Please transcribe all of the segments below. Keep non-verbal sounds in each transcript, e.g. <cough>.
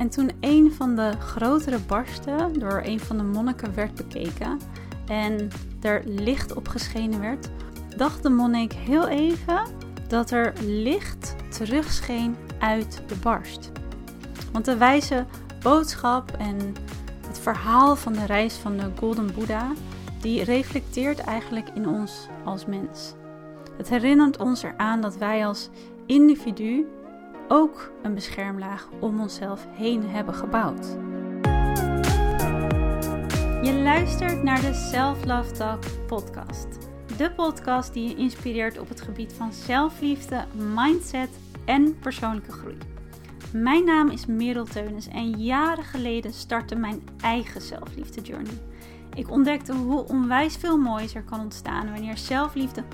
En toen een van de grotere barsten door een van de monniken werd bekeken en er licht op geschenen werd, dacht de monnik heel even dat er licht terugscheen uit de barst. Want de wijze boodschap en het verhaal van de reis van de Golden Buddha, die reflecteert eigenlijk in ons als mens. Het herinnert ons eraan dat wij als individu ook een beschermlaag om onszelf heen hebben gebouwd. Je luistert naar de Self Love Talk podcast. De podcast die je inspireert op het gebied van zelfliefde, mindset en persoonlijke groei. Mijn naam is Merel Teunis en jaren geleden startte mijn eigen zelfliefde journey. Ik ontdekte hoe onwijs veel moois er kan ontstaan wanneer zelfliefde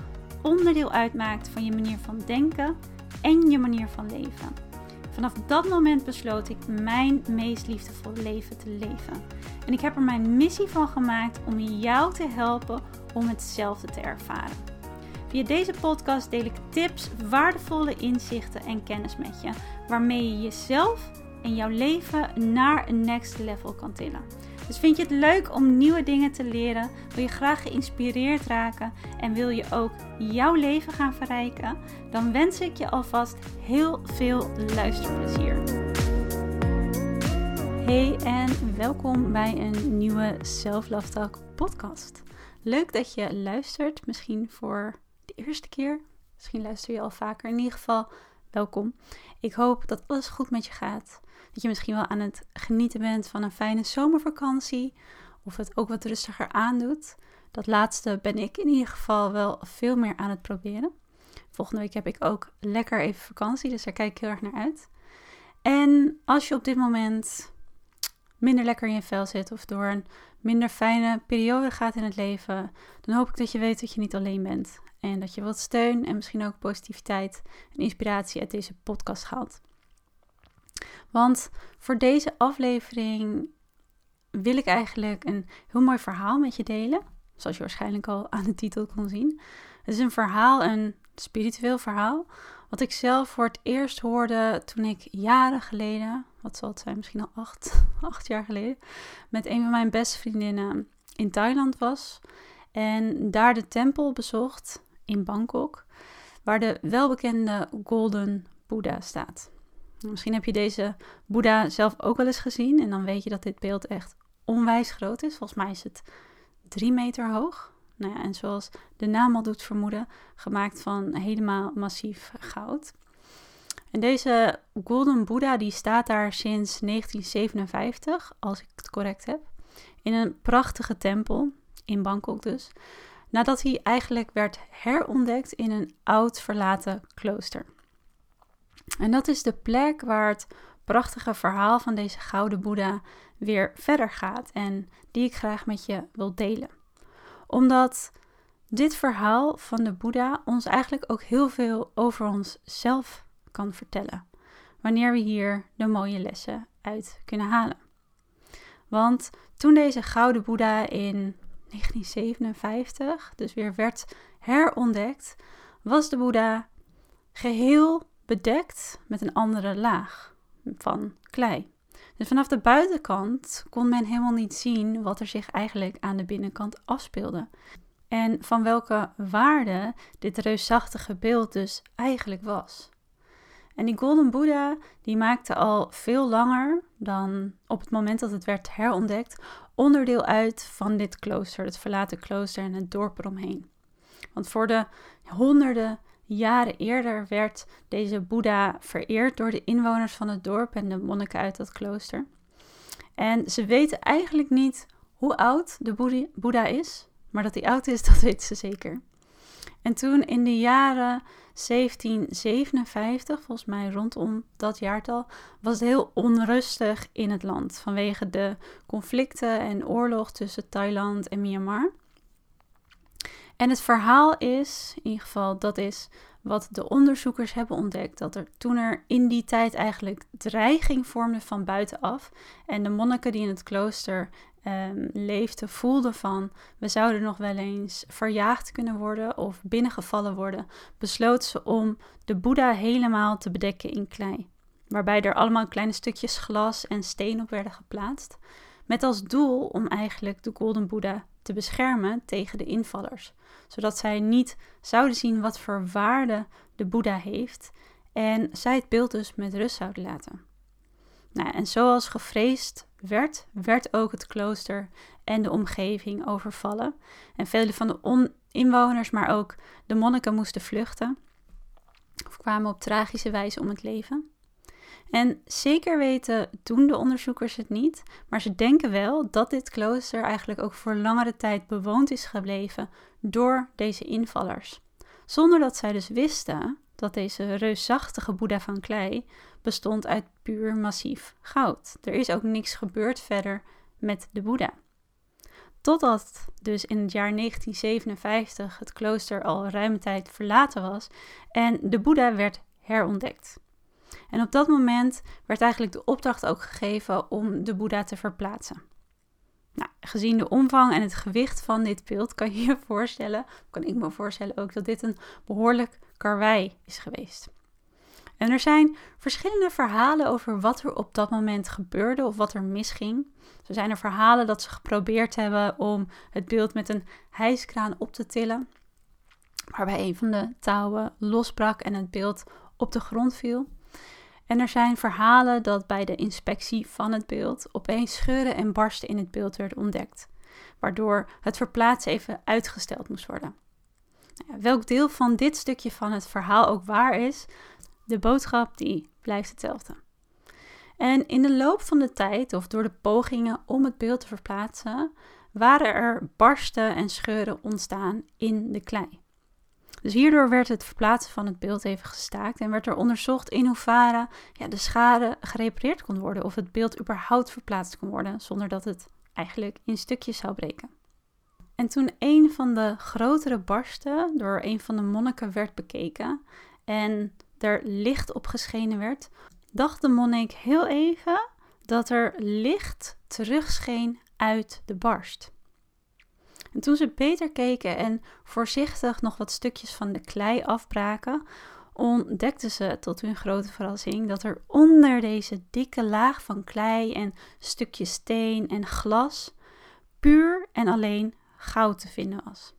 onderdeel uitmaakt van je manier van denken en je manier van leven. Vanaf dat moment besloot ik mijn meest liefdevolle leven te leven. En ik heb er mijn missie van gemaakt om jou te helpen om hetzelfde te ervaren. Via deze podcast deel ik tips, waardevolle inzichten en kennis met je, waarmee je jezelf en jouw leven naar een next level kan tillen. Dus vind je het leuk om nieuwe dingen te leren? Wil je graag geïnspireerd raken en wil je ook jouw leven gaan verrijken? Dan wens ik je alvast heel veel luisterplezier. Hey en welkom bij een nieuwe Self Love Talk podcast. Leuk dat je luistert, misschien voor de eerste keer. Misschien luister je al vaker. In ieder geval, welkom. Ik hoop dat alles goed met je gaat dat je misschien wel aan het genieten bent van een fijne zomervakantie. Of het ook wat rustiger aandoet. Dat laatste ben ik in ieder geval wel veel meer aan het proberen. Volgende week heb ik ook lekker even vakantie, dus daar kijk ik heel erg naar uit. En als je op dit moment minder lekker in je vel zit of door een minder fijne periode gaat in het leven, dan hoop ik dat je weet dat je niet alleen bent. En dat je wat steun en misschien ook positiviteit en inspiratie uit deze podcast haalt. Want voor deze aflevering wil ik eigenlijk een heel mooi verhaal met je delen. Zoals je waarschijnlijk al aan de titel kon zien. Het is een verhaal, een spiritueel verhaal. Wat ik zelf voor het eerst hoorde toen ik jaren geleden, wat zal het zijn, misschien al acht, <laughs> acht jaar geleden, met een van mijn beste vriendinnen in Thailand was. En daar de tempel bezocht in Bangkok, waar de welbekende Golden Buddha staat. Misschien heb je deze Boeddha zelf ook wel eens gezien. En dan weet je dat dit beeld echt onwijs groot is. Volgens mij is het drie meter hoog. Nou ja, en zoals de naam al doet vermoeden, gemaakt van helemaal massief goud. En deze Golden Buddha die staat daar sinds 1957, als ik het correct heb. In een prachtige tempel, in Bangkok dus. Nadat hij eigenlijk werd herontdekt in een oud verlaten klooster. En dat is de plek waar het prachtige verhaal van deze gouden Boeddha weer verder gaat en die ik graag met je wil delen. Omdat dit verhaal van de Boeddha ons eigenlijk ook heel veel over onszelf kan vertellen. Wanneer we hier de mooie lessen uit kunnen halen. Want toen deze gouden Boeddha in 1957 dus weer werd herontdekt, was de Boeddha geheel bedekt met een andere laag van klei. Dus vanaf de buitenkant kon men helemaal niet zien wat er zich eigenlijk aan de binnenkant afspeelde. En van welke waarde dit reusachtige beeld dus eigenlijk was. En die Golden Buddha die maakte al veel langer dan op het moment dat het werd herontdekt onderdeel uit van dit klooster, het verlaten klooster en het dorp eromheen. Want voor de honderden Jaren eerder werd deze Boeddha vereerd door de inwoners van het dorp en de monniken uit dat klooster. En ze weten eigenlijk niet hoe oud de Boeddha is, maar dat hij oud is, <laughs> dat weten ze zeker. En toen in de jaren 1757, volgens mij rondom dat jaartal, was het heel onrustig in het land vanwege de conflicten en oorlog tussen Thailand en Myanmar. En het verhaal is, in ieder geval, dat is wat de onderzoekers hebben ontdekt. Dat er toen er in die tijd eigenlijk dreiging vormde van buitenaf. En de monniken die in het klooster um, leefden, voelden van we zouden nog wel eens verjaagd kunnen worden of binnengevallen worden. Besloten ze om de Boeddha helemaal te bedekken in klei. waarbij er allemaal kleine stukjes glas en steen op werden geplaatst, met als doel om eigenlijk de Golden Buddha te beschermen tegen de invallers, zodat zij niet zouden zien wat voor waarde de Boeddha heeft en zij het beeld dus met rust zouden laten. Nou, en zoals gevreesd werd, werd ook het klooster en de omgeving overvallen. En vele van de inwoners, maar ook de monniken moesten vluchten. Of kwamen op tragische wijze om het leven. En zeker weten doen de onderzoekers het niet, maar ze denken wel dat dit klooster eigenlijk ook voor langere tijd bewoond is gebleven door deze invallers. Zonder dat zij dus wisten dat deze reusachtige Boeddha van klei bestond uit puur massief goud. Er is ook niks gebeurd verder met de Boeddha. Totdat dus in het jaar 1957 het klooster al ruime tijd verlaten was en de Boeddha werd herontdekt. En op dat moment werd eigenlijk de opdracht ook gegeven om de Boeddha te verplaatsen. Nou, gezien de omvang en het gewicht van dit beeld kan je je <laughs> voorstellen, kan ik me voorstellen ook, dat dit een behoorlijk karwei is geweest. En er zijn verschillende verhalen over wat er op dat moment gebeurde of wat er misging. Zo zijn er verhalen dat ze geprobeerd hebben om het beeld met een hijskraan op te tillen, waarbij een van de touwen losbrak en het beeld op de grond viel. En er zijn verhalen dat bij de inspectie van het beeld opeens scheuren en barsten in het beeld werden ontdekt, waardoor het verplaatsen even uitgesteld moest worden. welk deel van dit stukje van het verhaal ook waar is, de boodschap die blijft hetzelfde. En in de loop van de tijd, of door de pogingen om het beeld te verplaatsen, waren er barsten en scheuren ontstaan in de klei. Dus hierdoor werd het verplaatsen van het beeld even gestaakt en werd er onderzocht in hoeverre ja, de schade gerepareerd kon worden of het beeld überhaupt verplaatst kon worden zonder dat het eigenlijk in stukjes zou breken. En toen een van de grotere barsten door een van de monniken werd bekeken en er licht op geschenen werd, dacht de monnik heel even dat er licht terugscheen uit de barst. En toen ze beter keken en voorzichtig nog wat stukjes van de klei afbraken, ontdekten ze tot hun grote verrassing dat er onder deze dikke laag van klei en stukjes steen en glas puur en alleen goud te vinden was.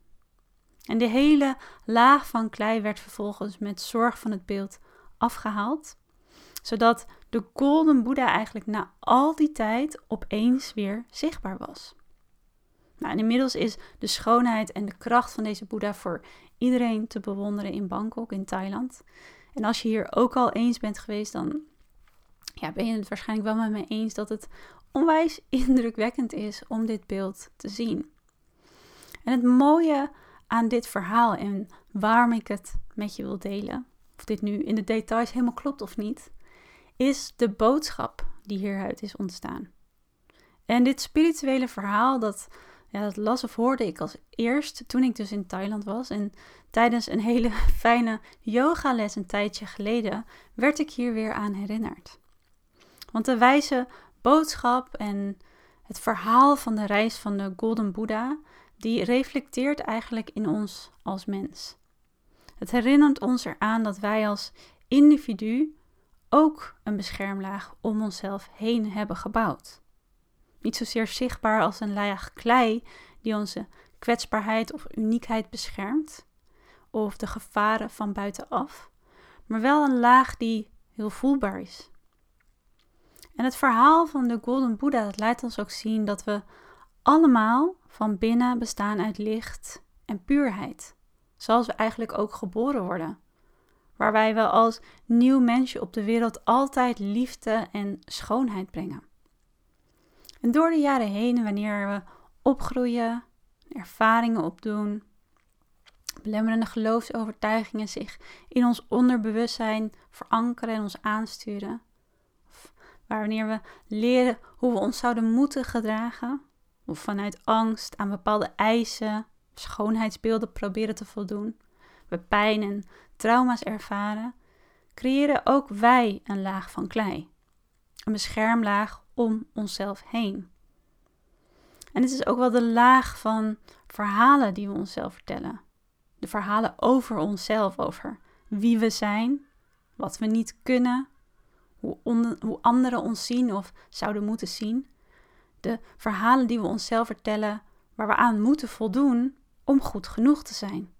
En de hele laag van klei werd vervolgens met zorg van het beeld afgehaald, zodat de Golden Buddha eigenlijk na al die tijd opeens weer zichtbaar was. Nou, inmiddels is de schoonheid en de kracht van deze Boeddha voor iedereen te bewonderen in Bangkok, in Thailand. En als je hier ook al eens bent geweest, dan ja, ben je het waarschijnlijk wel met me eens dat het onwijs <laughs> indrukwekkend is om dit beeld te zien. En het mooie aan dit verhaal en waarom ik het met je wil delen, of dit nu in de details helemaal klopt of niet, is de boodschap die hieruit is ontstaan. En dit spirituele verhaal, dat ja, dat las of hoorde ik als eerst toen ik dus in Thailand was. En tijdens een hele <laughs> fijne yogales een tijdje geleden werd ik hier weer aan herinnerd. Want de wijze boodschap en het verhaal van de reis van de Golden Buddha, die reflecteert eigenlijk in ons als mens. Het herinnert ons eraan dat wij als individu ook een beschermlaag om onszelf heen hebben gebouwd. Niet zozeer zichtbaar als een laag klei die onze kwetsbaarheid of uniekheid beschermt, of de gevaren van buitenaf, maar wel een laag die heel voelbaar is. En het verhaal van de Golden Buddha laat ons ook zien dat we allemaal van binnen bestaan uit licht en puurheid, zoals we eigenlijk ook geboren worden. Waarbij we als nieuw mensje op de wereld altijd liefde en schoonheid brengen. En door de jaren heen, wanneer we opgroeien, ervaringen opdoen, belemmerende geloofsovertuigingen zich in ons onderbewustzijn verankeren en ons aansturen. Of wanneer we leren hoe we ons zouden moeten gedragen, of vanuit angst aan bepaalde eisen, schoonheidsbeelden proberen te voldoen, we pijn en trauma's ervaren, creëren ook wij een laag van klei. Een beschermlaag om onszelf heen. En het is ook wel de laag van verhalen die we onszelf vertellen. De verhalen over onszelf, over wie we zijn, wat we niet kunnen, hoe, hoe anderen ons zien of zouden moeten zien. De verhalen die we onszelf vertellen waar we aan moeten voldoen om goed genoeg te zijn.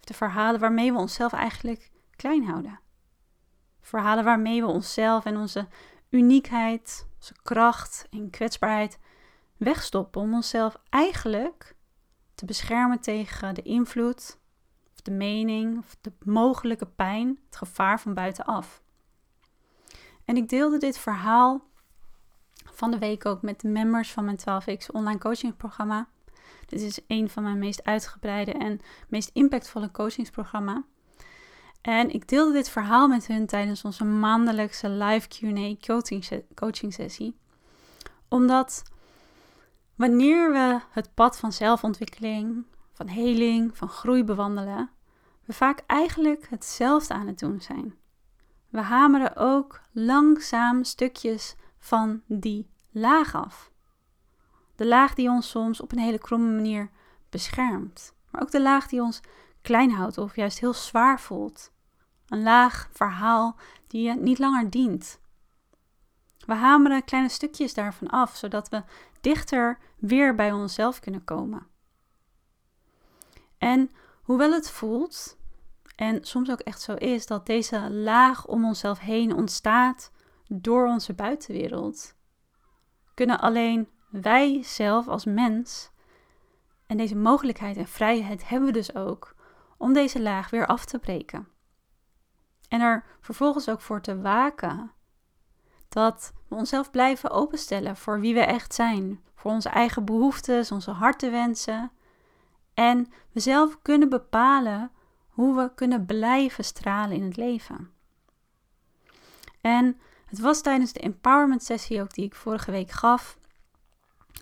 De verhalen waarmee we onszelf eigenlijk klein houden. Verhalen waarmee we onszelf en onze uniekheid, onze kracht en kwetsbaarheid wegstoppen om onszelf eigenlijk te beschermen tegen de invloed, of de mening, of de mogelijke pijn, het gevaar van buitenaf. En ik deelde dit verhaal van de week ook met de members van mijn 12x online coachingprogramma. Dit is een van mijn meest uitgebreide en meest impactvolle coachingsprogramma. En ik deelde dit verhaal met hun tijdens onze maandelijkse live QA coaching sessie. Omdat wanneer we het pad van zelfontwikkeling, van heling, van groei bewandelen, we vaak eigenlijk hetzelfde aan het doen zijn. We hameren ook langzaam stukjes van die laag af. De laag die ons soms op een hele kromme manier beschermt, maar ook de laag die ons klein houdt of juist heel zwaar voelt. Een laag verhaal die je niet langer dient. We hameren kleine stukjes daarvan af, zodat we dichter weer bij onszelf kunnen komen. En hoewel het voelt, en soms ook echt zo is, dat deze laag om onszelf heen ontstaat door onze buitenwereld, kunnen alleen wij zelf als mens, en deze mogelijkheid en vrijheid hebben we dus ook, om deze laag weer af te breken. En er vervolgens ook voor te waken dat we onszelf blijven openstellen voor wie we echt zijn, voor onze eigen behoeftes, onze hartenwensen. En we zelf kunnen bepalen hoe we kunnen blijven stralen in het leven. En het was tijdens de empowerment sessie ook die ik vorige week gaf.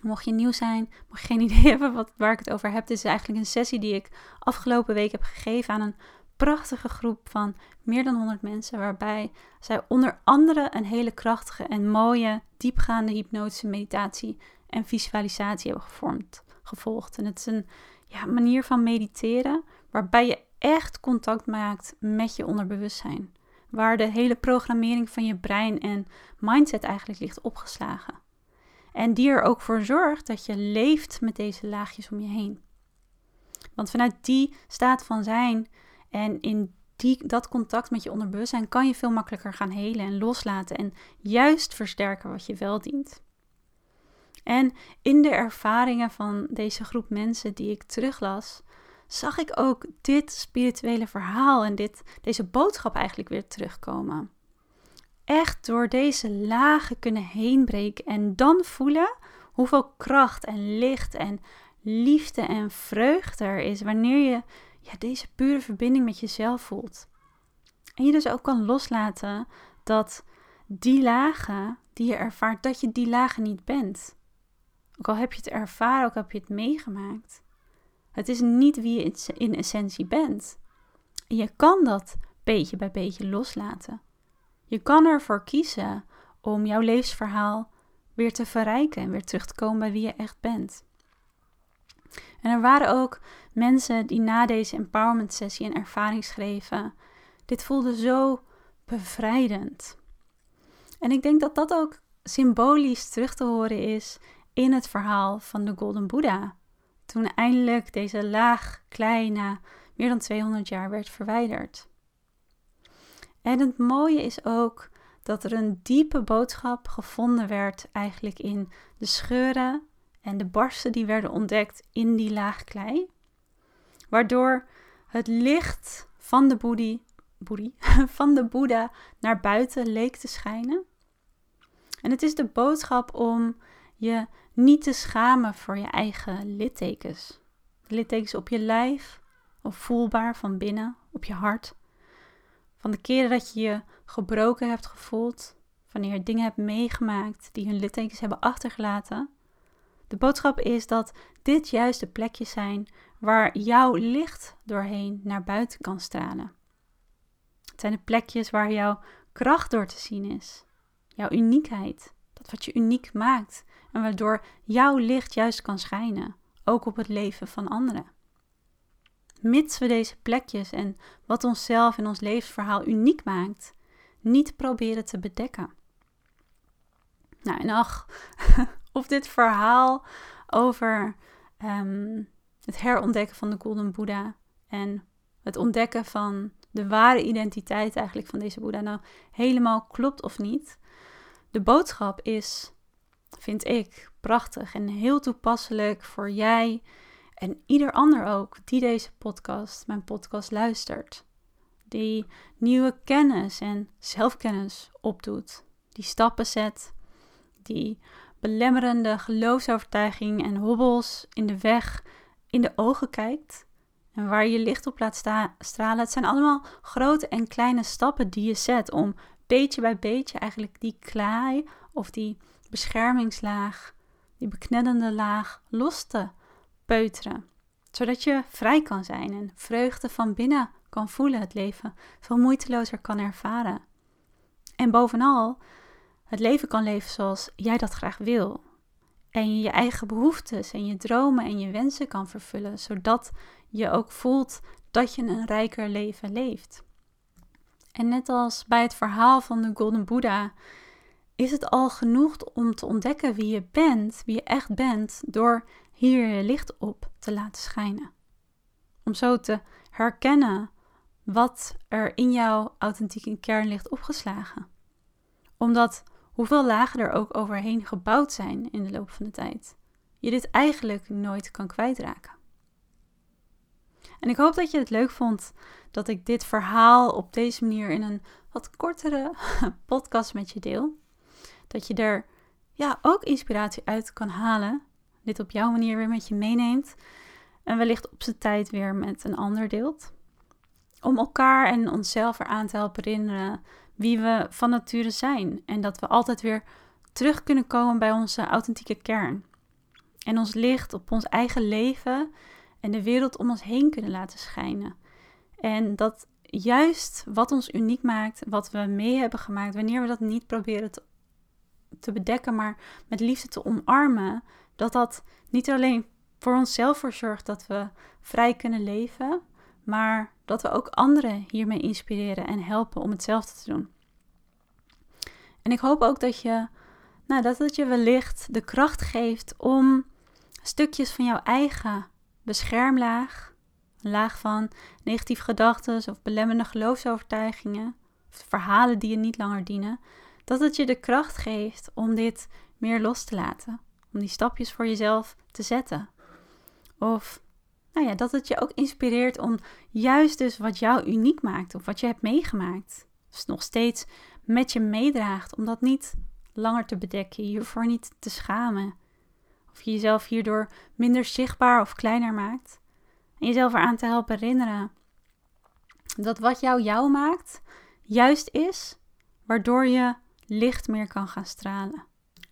Mocht je nieuw zijn, mocht je geen <laughs> idee hebben wat, waar ik het over heb, dit is eigenlijk een sessie die ik afgelopen week heb gegeven aan een prachtige groep van meer dan 100 mensen, waarbij zij onder andere een hele krachtige en mooie, diepgaande hypnotische meditatie en visualisatie hebben gevormd, gevolgd. En het is een ja, manier van mediteren waarbij je echt contact maakt met je onderbewustzijn. Waar de hele programmering van je brein en mindset eigenlijk ligt opgeslagen. En die er ook voor zorgt dat je leeft met deze laagjes om je heen. Want vanuit die staat van zijn en in die, dat contact met je onderbewustzijn kan je veel makkelijker gaan helen en loslaten en juist versterken wat je wel dient. En in de ervaringen van deze groep mensen die ik teruglas, zag ik ook dit spirituele verhaal en dit, deze boodschap eigenlijk weer terugkomen. Echt door deze lagen kunnen heenbreken en dan voelen hoeveel kracht en licht en liefde en vreugde er is wanneer je ja, deze pure verbinding met jezelf voelt. En je dus ook kan loslaten dat die lagen die je ervaart, dat je die lagen niet bent. Ook al heb je het ervaren, ook al heb je het meegemaakt. Het is niet wie je in essentie bent. En je kan dat beetje bij beetje loslaten. Je kan ervoor kiezen om jouw levensverhaal weer te verrijken en weer terug te komen bij wie je echt bent. En er waren ook mensen die na deze empowerment sessie een ervaring schreven. Dit voelde zo bevrijdend. En ik denk dat dat ook symbolisch terug te horen is in het verhaal van de Golden Buddha. Toen eindelijk deze laag kleine, meer dan 200 jaar werd verwijderd. En het mooie is ook dat er een diepe boodschap gevonden werd eigenlijk in de scheuren en de barsten die werden ontdekt in die laag klei. Waardoor het licht van de, boedie, <laughs> van de Boeddha naar buiten leek te schijnen. En het is de boodschap om je niet te schamen voor je eigen littekens. littekens op je lijf, of voelbaar van binnen, op je hart. Van de keren dat je je gebroken hebt gevoeld, wanneer je dingen hebt meegemaakt die hun littekens hebben achtergelaten. De boodschap is dat dit juist de plekjes zijn waar jouw licht doorheen naar buiten kan stralen. Het zijn de plekjes waar jouw kracht door te zien is, jouw uniekheid, dat wat je uniek maakt en waardoor jouw licht juist kan schijnen, ook op het leven van anderen. Mits we deze plekjes en wat onszelf en ons levensverhaal uniek maakt, niet proberen te bedekken. Nou, en ach, <laughs> of dit verhaal over ehm, het herontdekken van de Golden Buddha en het ontdekken van de ware identiteit eigenlijk van deze Boeddha nou helemaal klopt of niet. De boodschap is, vind ik, prachtig en heel toepasselijk voor jij en ieder ander ook die deze podcast, mijn podcast, luistert. Die nieuwe kennis en zelfkennis opdoet. Die stappen zet. Die belemmerende geloofsovertuiging en hobbels in de weg in de ogen kijkt. En waar je licht op laat stralen. Het zijn allemaal grote en kleine stappen die je zet om beetje bij beetje eigenlijk die klei of die beschermingslaag, die beknellende laag los te peuteren. Zodat je vrij kan zijn en vreugde van binnen kan voelen, het leven veel moeitelozer kan ervaren. En bovenal, het leven kan leven zoals jij dat graag wil. En je je eigen behoeftes en je dromen en je wensen kan vervullen, zodat je ook voelt dat je een rijker leven leeft. En net als bij het verhaal van de Golden Buddha, is het al genoeg om te ontdekken wie je bent, wie je echt bent, door hier je licht op te laten schijnen. Om zo te herkennen wat er in jouw authentieke kern ligt opgeslagen. Omdat hoeveel lagen er ook overheen gebouwd zijn in de loop van de tijd, je dit eigenlijk nooit kan kwijtraken. En ik hoop dat je het leuk vond dat ik dit verhaal op deze manier in een wat kortere <laughs> podcast met je deel. Dat je er ja, ook inspiratie uit kan halen. Dit op jouw manier weer met je meeneemt. En wellicht op zijn tijd weer met een ander deelt. Om elkaar en onszelf eraan te helpen herinneren wie we van nature zijn. En dat we altijd weer terug kunnen komen bij onze authentieke kern. En ons licht op ons eigen leven en de wereld om ons heen kunnen laten schijnen. En dat juist wat ons uniek maakt, wat we mee hebben gemaakt, wanneer we dat niet proberen te, te bedekken, maar met liefde te omarmen, dat dat niet alleen voor onszelf voor zorgt dat we vrij kunnen leven, maar dat we ook anderen hiermee inspireren en helpen om hetzelfde te doen. En ik hoop ook dat je, nou, dat het je wellicht de kracht geeft om stukjes van jouw eigen beschermlaag, een laag van negatieve gedachten of belemmerende geloofsovertuigingen, of verhalen die je niet langer dienen, dat het je de kracht geeft om dit meer los te laten, om die stapjes voor jezelf te zetten. Of nou ja, dat het je ook inspireert om juist dus wat jou uniek maakt of wat je hebt meegemaakt, dus nog steeds met je meedraagt, om dat niet langer te bedekken, hiervoor niet te schamen, of je jezelf hierdoor minder zichtbaar of kleiner maakt. En jezelf eraan te helpen herinneren dat wat jou jou maakt, juist is waardoor je licht meer kan gaan stralen.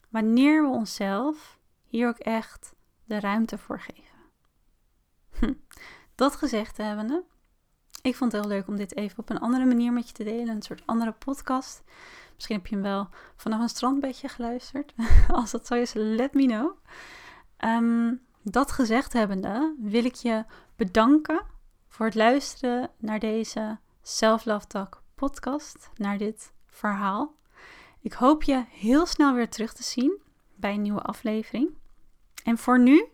Wanneer we onszelf hier ook echt de ruimte voor geven. Hm. Dat gezegd hebbende, ik vond het heel leuk om dit even op een andere manier met je te delen. Een soort andere podcast. Misschien heb je hem wel vanaf een strandbedje geluisterd. <laughs> Als dat zo is, let me know. Um, dat gezegd hebbende, wil ik je bedanken voor het luisteren naar deze Self Love Talk podcast, naar dit verhaal. Ik hoop je heel snel weer terug te zien bij een nieuwe aflevering. En voor nu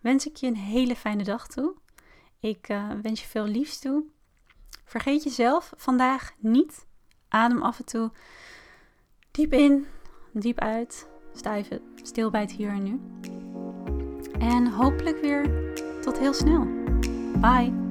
wens ik je een hele fijne dag toe. Ik uh, wens je veel liefs toe. Vergeet jezelf vandaag niet. Adem af en toe diep in, diep uit. Even stil bij het hier en nu. En hopelijk weer tot heel snel. Bye!